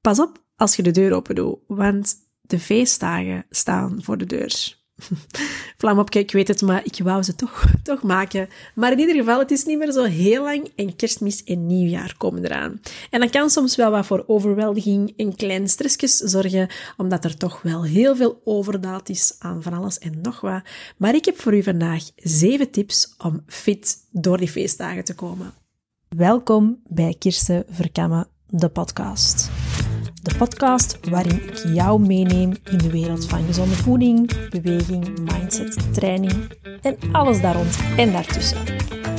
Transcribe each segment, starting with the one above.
pas op als je de deur open doet, want de feestdagen staan voor de deur. Vlam op, ik weet het, maar ik wou ze toch, toch maken. Maar in ieder geval, het is niet meer zo heel lang en kerstmis en nieuwjaar komen eraan. En dat kan soms wel wat voor overweldiging en kleine stressjes zorgen, omdat er toch wel heel veel overdaad is aan van alles en nog wat. Maar ik heb voor u vandaag zeven tips om fit door die feestdagen te komen. Welkom bij Kirsten Verkammen, de podcast. De podcast waarin ik jou meeneem in de wereld van gezonde voeding, beweging, mindset, training en alles daar rond en daartussen.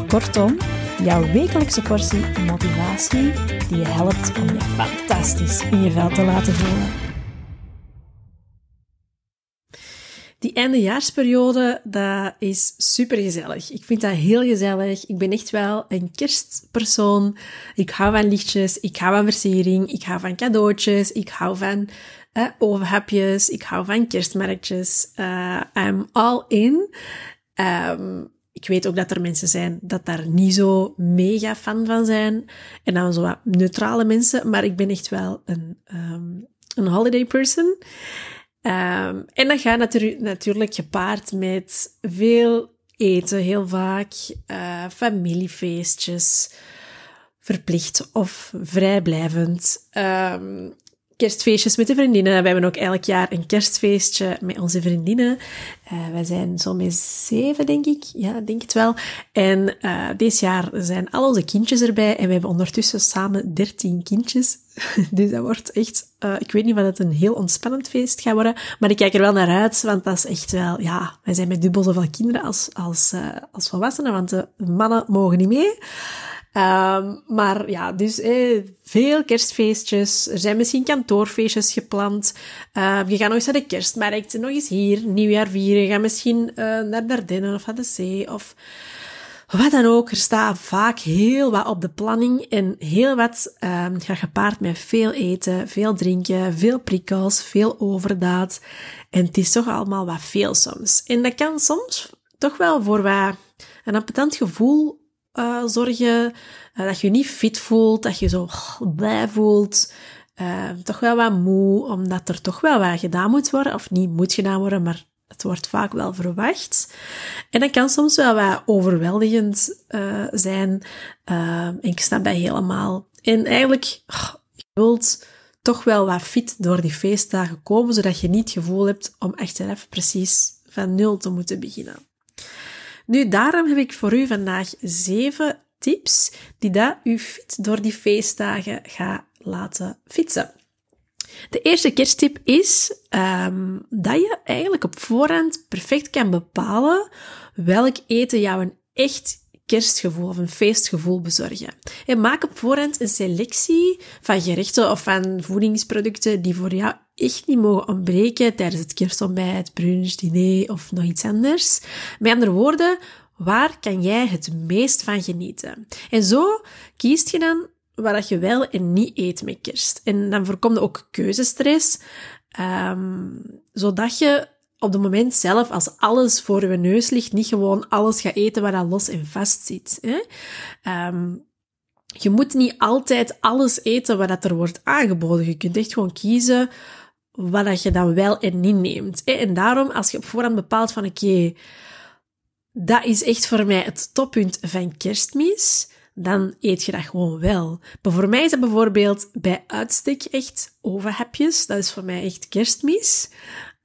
Kortom, jouw wekelijkse portie motivatie die je helpt om je fantastisch in je vel te laten voelen. Die eindejaarsperiode, dat is super gezellig. Ik vind dat heel gezellig. Ik ben echt wel een kerstpersoon. Ik hou van lichtjes, ik hou van versiering, ik hou van cadeautjes, ik hou van eh, overhapjes, ik hou van kerstmarktjes. Uh, I'm all in. Um, ik weet ook dat er mensen zijn dat daar niet zo mega fan van zijn. En dan zo wat neutrale mensen. Maar ik ben echt wel een, um, een holiday person. Um, en dat gaat natuurlijk, natuurlijk gepaard met veel eten, heel vaak, uh, familiefeestjes, verplicht of vrijblijvend. Um, kerstfeestjes met de vriendinnen. We hebben ook elk jaar een kerstfeestje met onze vriendinnen. Uh, wij zijn zo met zeven, denk ik. Ja, denk het wel. En uh, dit jaar zijn al onze kindjes erbij en we hebben ondertussen samen dertien kindjes. dus dat wordt echt, uh, ik weet niet of het een heel ontspannend feest gaat worden, maar ik kijk er wel naar uit, want dat is echt wel, ja, wij zijn met dubbel zoveel kinderen als, als, als volwassenen, want de mannen mogen niet mee. Um, maar ja, dus eh, veel kerstfeestjes. Er zijn misschien kantoorfeestjes gepland. Uh, je gaat nog eens naar de kerstmarkt, nog eens hier, nieuwjaar vieren. Je gaat misschien uh, naar Dardenne of aan de zee of wat dan ook. Er staat vaak heel wat op de planning en heel wat um, gaat gepaard met veel eten, veel drinken, veel prikkels, veel overdaad. En het is toch allemaal wat veel soms. En dat kan soms toch wel voor wat een appetant gevoel uh, zorgen. Uh, dat je je niet fit voelt, dat je zo blij voelt. Uh, toch wel wat moe, omdat er toch wel wat gedaan moet worden. Of niet moet gedaan worden, maar het wordt vaak wel verwacht. En dat kan soms wel wat overweldigend zijn. en ik snap dat helemaal. En eigenlijk, oh, je wilt toch wel wat fit door die feestdagen komen, zodat je niet het gevoel hebt om achteraf precies van nul te moeten beginnen. Nu, daarom heb ik voor u vandaag zeven tips die dat u fit door die feestdagen gaat laten fietsen. De eerste kersttip is um, dat je eigenlijk op voorhand perfect kan bepalen welk eten jou een echt kerstgevoel of een feestgevoel bezorgen. En maak op voorhand een selectie van gerechten of van voedingsproducten die voor jou echt niet mogen ontbreken tijdens het kerstontbijt, brunch, diner of nog iets anders. Met andere woorden, waar kan jij het meest van genieten? En zo kiest je dan wat je wel en niet eet met kerst. En dan voorkomt ook keuzestress, um, zodat je op het moment zelf, als alles voor je neus ligt, niet gewoon alles gaat eten wat al los en vast zit. Hè? Um, je moet niet altijd alles eten wat er wordt aangeboden. Je kunt echt gewoon kiezen wat je dan wel en niet neemt. En daarom, als je op voorhand bepaalt van oké, dat is echt voor mij het toppunt van kerstmis, dan eet je dat gewoon wel. Maar voor mij is dat bijvoorbeeld bij uitstek echt ovenhapjes. Dat is voor mij echt kerstmis.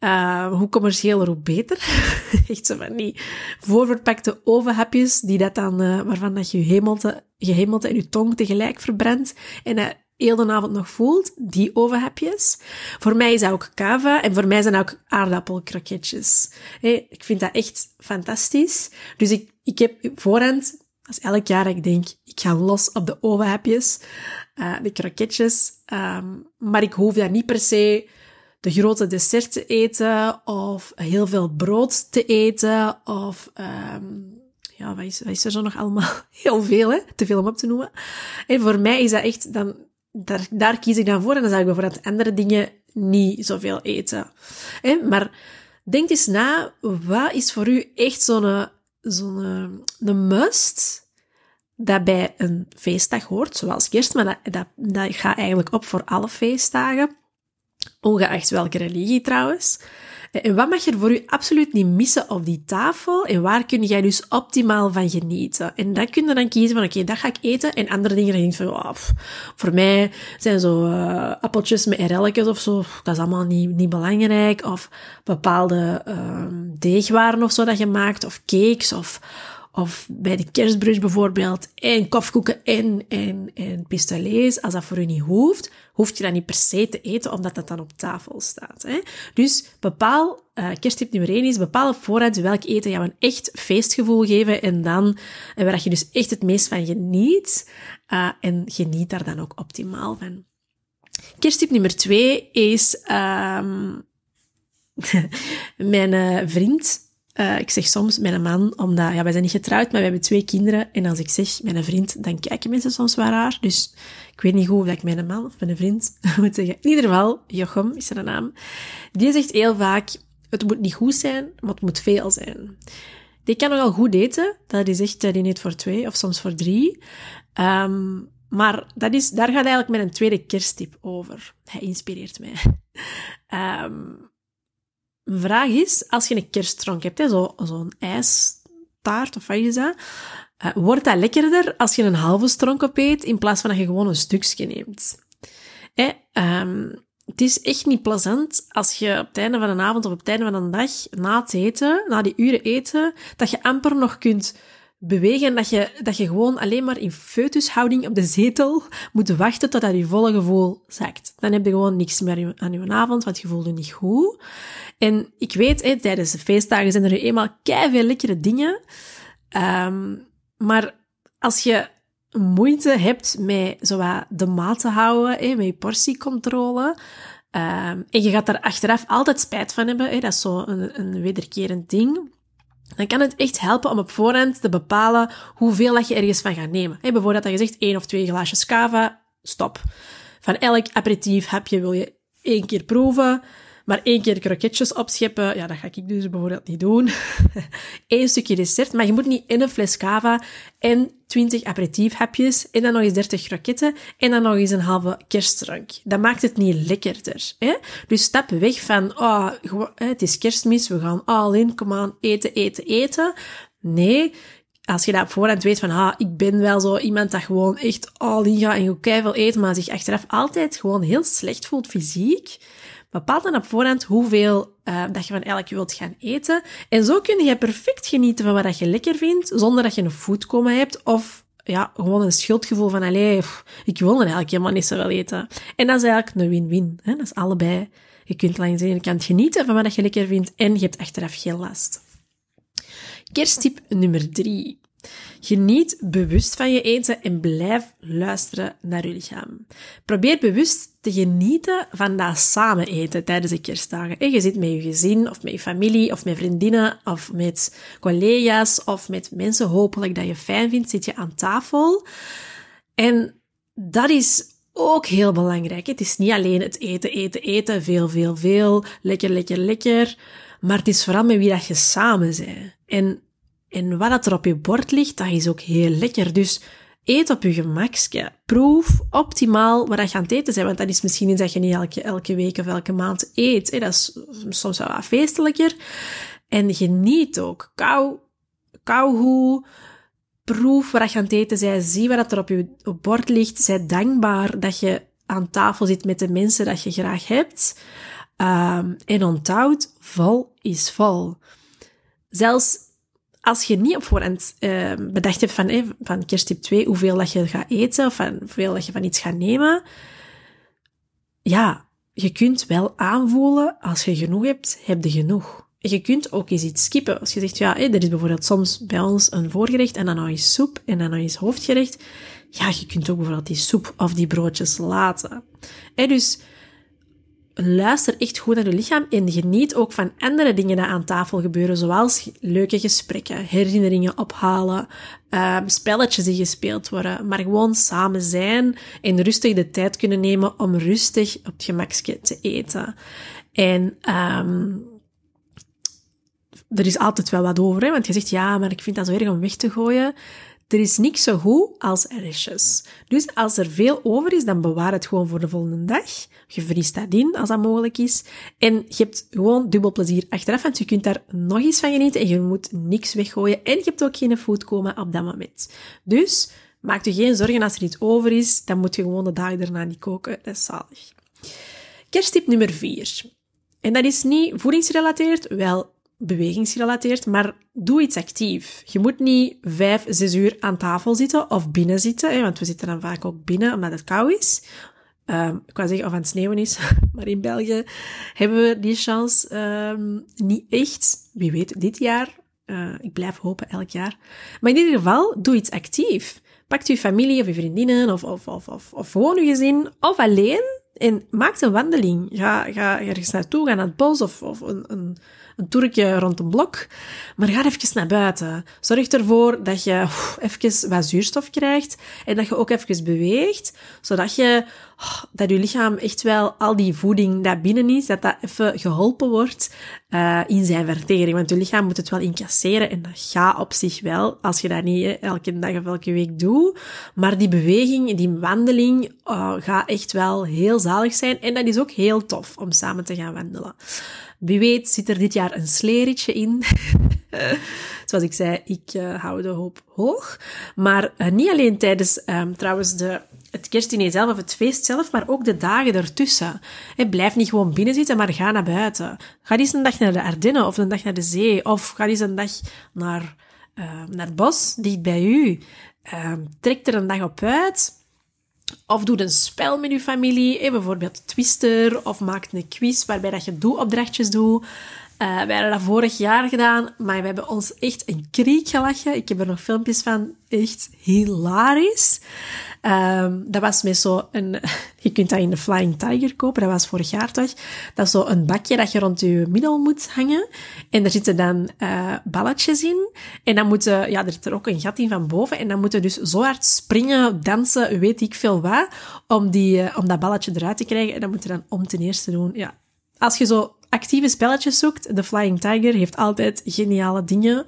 Uh, hoe commerciëler, hoe beter. Echt zo van die voorverpakte ovenhapjes, die dat dan, uh, waarvan dat je hemelte, je hemelte en je tong tegelijk verbrandt en dat heel de avond nog voelt, die ovenhapjes. Voor mij is dat ook kava en voor mij zijn dat ook aardappelkroketjes. Ik vind dat echt fantastisch. Dus ik, ik heb voorhand, als elk jaar ik denk, ik ga los op de ovenhapjes, uh, de kroketjes, um, maar ik hoef dat niet per se de grote dessert te eten of heel veel brood te eten of um, ja, wat is, is er zo nog allemaal? Heel veel, hè? Te veel om op te noemen. En voor mij is dat echt, dan, daar, daar kies ik dan voor en dan zou ik bijvoorbeeld andere dingen niet zoveel eten. Hè? Maar denk eens na, wat is voor u echt zo'n zo'n een must dat bij een feestdag hoort, zoals kerst, maar dat, dat, dat gaat eigenlijk op voor alle feestdagen, ongeacht welke religie trouwens. En wat mag er voor u absoluut niet missen op die tafel? En waar kun jij dus optimaal van genieten? En dan kun je dan kiezen van, oké, dat ga ik eten. En andere dingen, dan denk je van, voor mij zijn zo uh, appeltjes met erelletjes of zo, dat is allemaal niet, niet belangrijk. Of bepaalde uh, deegwaren of zo dat je maakt, of cakes, of of bij de kerstbrunch bijvoorbeeld, en kofkoeken en, en, en pistolets. Als dat voor u niet hoeft, hoeft je dat niet per se te eten, omdat dat dan op tafel staat. Hè? Dus bepaal, uh, kersttip nummer 1 is, bepaal op voorhand welk eten jou een echt feestgevoel geven en dan, en waar je dus echt het meest van geniet. Uh, en geniet daar dan ook optimaal van. Kersttip nummer 2 is, um, mijn uh, vriend uh, ik zeg soms mijn man, omdat ja, wij zijn niet getrouwd, maar we hebben twee kinderen. En als ik zeg mijn vriend, dan kijken mensen soms wel raar. Dus ik weet niet goed of ik mijn man of mijn vriend moet zeggen. In ieder geval, Jochem is zijn naam. Die zegt heel vaak, het moet niet goed zijn, maar het moet veel zijn. Die kan nogal goed eten. Dat is echt, die eet voor twee of soms voor drie. Um, maar dat is, daar gaat eigenlijk mijn tweede kersttip over. Hij inspireert mij. Um, vraag is, als je een kerstdrank hebt, zo'n zo ijstaart of wat is dat, uh, wordt dat lekkerder als je een halve stronk opeet in plaats van dat je gewoon een stukje neemt. Eh, um, het is echt niet plezant als je op het einde van een avond of op het einde van een dag, na het eten, na die uren eten, dat je amper nog kunt bewegen en dat je, dat je gewoon alleen maar in foetushouding op de zetel moet wachten totdat je volle gevoel zakt. Dan heb je gewoon niks meer aan je avond, want je voelt je niet goed. En ik weet, tijdens de feestdagen zijn er eenmaal veel lekkere dingen. Um, maar als je moeite hebt met zowat de maat te houden, hè, met je portiecontrole, um, en je gaat daar achteraf altijd spijt van hebben, hè, dat is zo een, een wederkerend ding, dan kan het echt helpen om op voorhand te bepalen hoeveel dat je ergens van gaat nemen. Bijvoorbeeld dat je zegt één of twee glaasjes cava, stop. Van elk aperitief je wil je één keer proeven. Maar één keer kroketjes opscheppen, ja, dat ga ik dus bijvoorbeeld niet doen. Eén stukje dessert, maar je moet niet in een fles cava en 20 aperitiefhapjes en dan nog eens 30 kroketten en dan nog eens een halve kerstdrank. Dat maakt het niet lekkerder. Hè? Dus stap weg van, oh, het is kerstmis, we gaan all in, kom aan, eten, eten, eten. Nee, als je dat op voorhand weet van, ah, ik ben wel zo iemand dat gewoon echt all in gaat en goed veel eten, maar zich achteraf altijd gewoon heel slecht voelt fysiek, Bepaal dan op voorhand hoeveel uh, dat je van elk wilt gaan eten. En zo kun je perfect genieten van wat je lekker vindt, zonder dat je een foodcoma hebt of ja, gewoon een schuldgevoel van, allee, ik wil er eigenlijk helemaal niet zo wel eten. En dat is eigenlijk een win-win. Dat is allebei. Je kunt langs de ene kant genieten van wat je lekker vindt en je hebt achteraf geen last. Kersttip nummer drie. Geniet bewust van je eten en blijf luisteren naar je lichaam. Probeer bewust te genieten van dat samen eten tijdens de kerstdagen. En je zit met je gezin, of met je familie, of met vriendinnen, of met collega's, of met mensen hopelijk dat je fijn vindt, zit je aan tafel. En dat is ook heel belangrijk. Het is niet alleen het eten, eten, eten, veel, veel, veel, lekker, lekker, lekker. Maar het is vooral met wie dat je samen bent. En en wat er op je bord ligt, dat is ook heel lekker. Dus eet op je gemakske. Proef optimaal wat je aan het eten bent. Want dat is misschien iets dat je niet elke, elke week of elke maand eet. Dat is soms wel wat feestelijker. En geniet ook. Kou, kou hoe. Proef wat je aan het eten bent. Zie wat er op je bord ligt. Zij dankbaar dat je aan tafel zit met de mensen dat je graag hebt. Um, en onthoud, vol is vol. Zelfs als je niet op voorhand uh, bedacht hebt van, eh, van kersttip 2 hoeveel dat je gaat eten of van, hoeveel dat je van iets gaat nemen, ja, je kunt wel aanvoelen, als je genoeg hebt, heb je genoeg. Je kunt ook eens iets skippen. Als je zegt, ja, er is bijvoorbeeld soms bij ons een voorgerecht en dan nog eens soep en dan nog eens hoofdgerecht. Ja, je kunt ook bijvoorbeeld die soep of die broodjes laten. En dus luister echt goed naar je lichaam en geniet ook van andere dingen die aan tafel gebeuren, zoals leuke gesprekken, herinneringen ophalen, um, spelletjes die gespeeld worden, maar gewoon samen zijn en rustig de tijd kunnen nemen om rustig op het gemakje te eten. En um, er is altijd wel wat over, hè? want je zegt ja, maar ik vind dat zo erg om weg te gooien. Er is niks zo goed als restjes. Dus als er veel over is, dan bewaar het gewoon voor de volgende dag. Je vriest dat in, als dat mogelijk is. En je hebt gewoon dubbel plezier achteraf, want je kunt daar nog eens van genieten en je moet niks weggooien. En je hebt ook geen food komen op dat moment. Dus maak je geen zorgen als er iets over is, dan moet je gewoon de dag daarna niet koken. Dat is zalig. Kersttip nummer 4. En dat is niet voedingsgerelateerd, wel bewegingsgerelateerd, maar doe iets actief. Je moet niet vijf, zes uur aan tafel zitten of binnen zitten, hè, want we zitten dan vaak ook binnen omdat het koud is. Um, ik wou zeggen of aan het sneeuwen is, maar in België hebben we die chance um, niet echt. Wie weet, dit jaar. Uh, ik blijf hopen elk jaar. Maar in ieder geval, doe iets actief. Pak je familie of je vriendinnen of, of, of, of, of gewoon je gezin of alleen en maak een wandeling. Ga, ga ergens naartoe, ga naar het bos of, of een, een toertje rond een blok. Maar ga even naar buiten. Zorg ervoor dat je even wat zuurstof krijgt en dat je ook even beweegt, zodat je, dat je lichaam echt wel al die voeding dat binnen is, dat dat even geholpen wordt uh, in zijn vertering. Want je lichaam moet het wel incasseren en dat gaat op zich wel, als je dat niet elke dag of elke week doet. Maar die beweging, die wandeling, uh, gaat echt wel heel zalig zijn en dat is ook heel tof om samen te gaan wandelen. Wie weet zit er dit jaar een sleertje in. Zoals ik zei, ik uh, hou de hoop hoog. Maar niet alleen tijdens um, trouwens de, het kerstdiner zelf of het feest zelf, maar ook de dagen ertussen. Hey, blijf niet gewoon binnen zitten, maar ga naar buiten. Ga eens een dag naar de Ardennen of een dag naar de zee. Of ga eens een dag naar, uh, naar het bos, dicht bij u. trek er een dag op uit of doe een spel met je familie, bijvoorbeeld Twister, of maak een quiz waarbij dat je doe-opdrachtjes doet. Uh, wij hadden dat vorig jaar gedaan, maar we hebben ons echt een kriek gelachen. Ik heb er nog filmpjes van, echt hilarisch. Um, dat was met zo een, je kunt dat in de Flying Tiger kopen, dat was vorig jaar toch. Dat is zo een bakje dat je rond je middel moet hangen. En daar zitten dan uh, balletjes in. En dan moeten, ja, er zit er ook een gat in van boven. En dan moeten dus zo hard springen, dansen, weet ik veel wat, om, die, uh, om dat balletje eruit te krijgen. En dan moet je dan om ten eerste doen, ja. Als je zo actieve spelletjes zoekt, de Flying Tiger heeft altijd geniale dingen.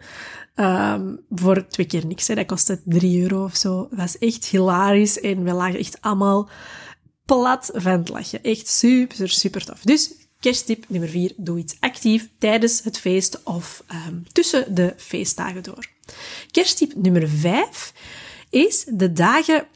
Um, voor twee keer niks. Hè. Dat kostte 3 euro of zo. Dat was echt hilarisch. En we lagen echt allemaal plat van het lachen. Echt super, super tof. Dus kersttip nummer 4. Doe iets actief tijdens het feest of um, tussen de feestdagen door. Kersttip nummer 5 is de dagen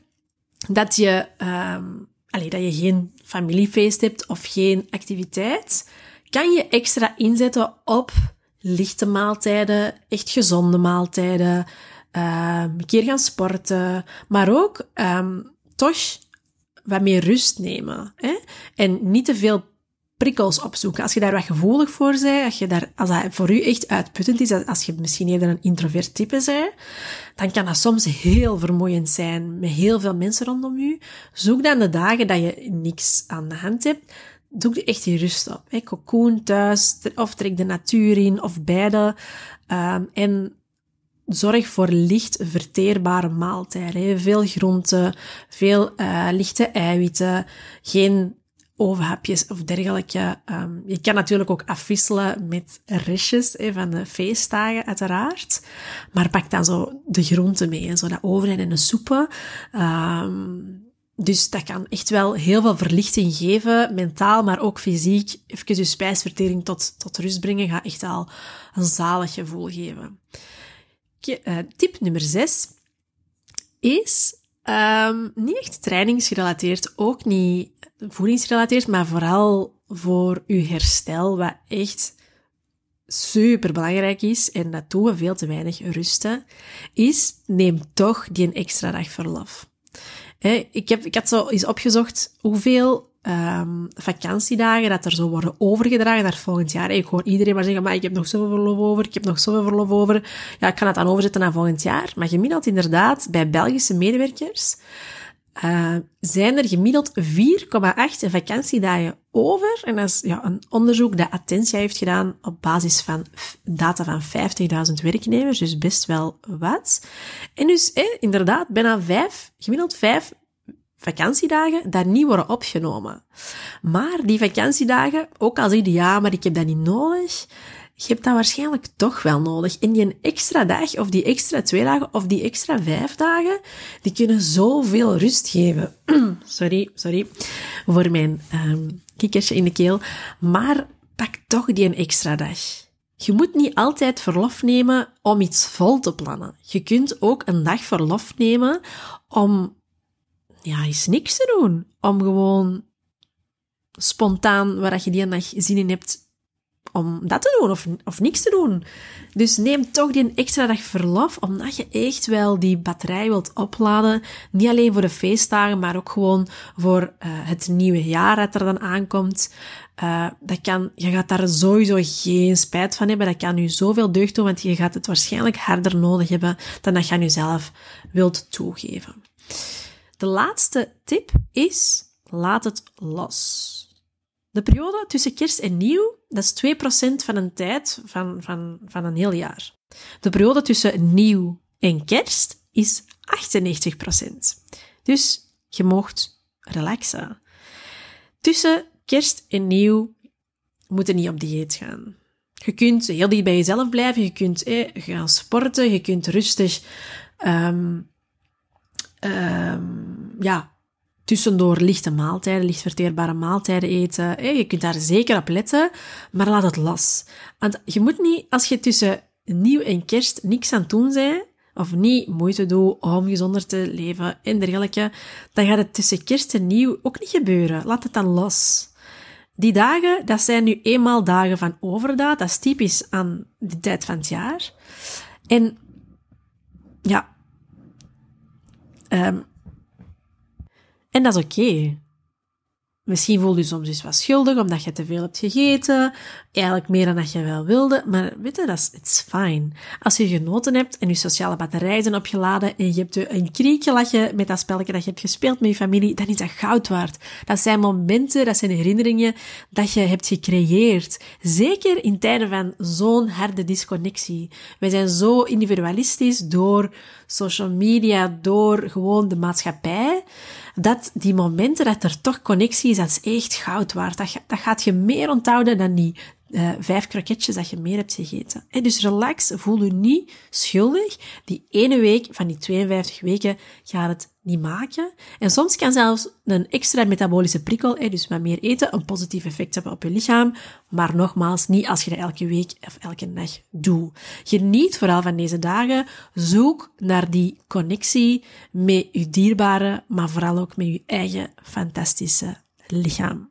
dat je, um, dat je geen familiefeest hebt of geen activiteit, kan je extra inzetten op lichte maaltijden, echt gezonde maaltijden, uh, een keer gaan sporten, maar ook um, toch wat meer rust nemen. Hè? En niet te veel prikkels opzoeken. Als je daar wat gevoelig voor bent, als, je daar, als dat voor u echt uitputtend is, als je misschien eerder een introvert type bent, dan kan dat soms heel vermoeiend zijn met heel veel mensen rondom u. Zoek dan de dagen dat je niks aan de hand hebt, doe echt die rust op. Hè. Thuis, of trek de natuur in, of beide. Um, en zorg voor licht verteerbare maaltijden. Hè. Veel groenten, veel uh, lichte eiwitten, geen ovenhapjes of dergelijke. Um, je kan natuurlijk ook afwisselen met restjes hè, van de feestdagen, uiteraard. Maar pak dan zo de groenten mee, zo dat overheid en de soepen. Um, dus dat kan echt wel heel veel verlichting geven, mentaal, maar ook fysiek. Even je spijsvertering tot, tot rust brengen gaat echt al een zalig gevoel geven. Uh, tip nummer 6 is um, niet echt trainingsgerelateerd, ook niet voedingsgerelateerd, maar vooral voor uw herstel, wat echt super belangrijk is, en dat doen we veel te weinig rusten, is neem toch die een extra dag verlof ik, heb, ik had zo eens opgezocht hoeveel um, vakantiedagen dat er zo worden overgedragen naar volgend jaar. Ik hoor iedereen maar zeggen, maar ik heb nog zoveel verlof over, ik heb nog zoveel verlof over. Ja, ik kan het dan overzetten naar volgend jaar. Maar gemiddeld inderdaad, bij Belgische medewerkers, uh, zijn er gemiddeld 4,8 vakantiedagen over. En dat is ja, een onderzoek dat Attentia heeft gedaan op basis van data van 50.000 werknemers, dus best wel wat. En dus eh, inderdaad, bijna vijf, gemiddeld vijf vakantiedagen daar niet worden opgenomen. Maar die vakantiedagen, ook al zeg je ja, maar ik heb dat niet nodig, je hebt dat waarschijnlijk toch wel nodig. En die extra dag, of die extra twee dagen, of die extra vijf dagen, die kunnen zoveel rust geven. sorry, sorry voor mijn um, kikkertje in de keel. Maar pak toch die extra dag. Je moet niet altijd verlof nemen om iets vol te plannen. Je kunt ook een dag verlof nemen om ja, eens niks te doen. Om gewoon spontaan, waar je die dag zin in hebt, om dat te doen of, of niks te doen. Dus neem toch die extra dag verlof, omdat je echt wel die batterij wilt opladen. Niet alleen voor de feestdagen, maar ook gewoon voor uh, het nieuwe jaar dat er dan aankomt. Uh, dat kan, je gaat daar sowieso geen spijt van hebben. Dat kan u zoveel deugd doen, want je gaat het waarschijnlijk harder nodig hebben dan dat je aan jezelf wilt toegeven. De laatste tip is, laat het los. De periode tussen kerst en nieuw, dat is 2% van een tijd van, van, van een heel jaar. De periode tussen nieuw en kerst is 98%. Dus je mocht relaxen. Tussen kerst en nieuw moet je niet op dieet gaan. Je kunt heel dicht bij jezelf blijven, je kunt gaan sporten, je kunt rustig um, um, ja, tussendoor lichte maaltijden, licht verteerbare maaltijden eten. Je kunt daar zeker op letten, maar laat het los. Want je moet niet, als je tussen nieuw en kerst niks aan het doen bent, of niet moeite doet om gezonder te leven en dergelijke, dan gaat het tussen kerst en nieuw ook niet gebeuren. Laat het dan los. Die dagen, dat zijn nu eenmaal dagen van overdaad. Dat is typisch aan de tijd van het jaar. En ja, um, en dat is oké. Misschien voel je soms wat schuldig omdat je te veel hebt gegeten. Eigenlijk meer dan dat je wel wilde. Maar weet je, dat is it's fine. Als je genoten hebt en je sociale batterijen zijn opgeladen en je hebt een kriekje gelachen met dat spelletje dat je hebt gespeeld met je familie, dan is dat goud waard. Dat zijn momenten, dat zijn herinneringen dat je hebt gecreëerd. Zeker in tijden van zo'n harde disconnectie. Wij zijn zo individualistisch door social media, door gewoon de maatschappij dat die momenten dat er toch connectie is, dat is echt goud waard. Dat, dat gaat je meer onthouden dan die uh, vijf kroketjes dat je meer hebt gegeten. En dus relax, voel je niet schuldig. Die ene week van die 52 weken gaat het niet maken. En soms kan zelfs een extra metabolische prikkel, dus met meer eten, een positief effect hebben op je lichaam. Maar nogmaals, niet als je dat elke week of elke dag doet. Geniet vooral van deze dagen. Zoek naar die connectie met je dierbare, maar vooral ook met je eigen fantastische lichaam.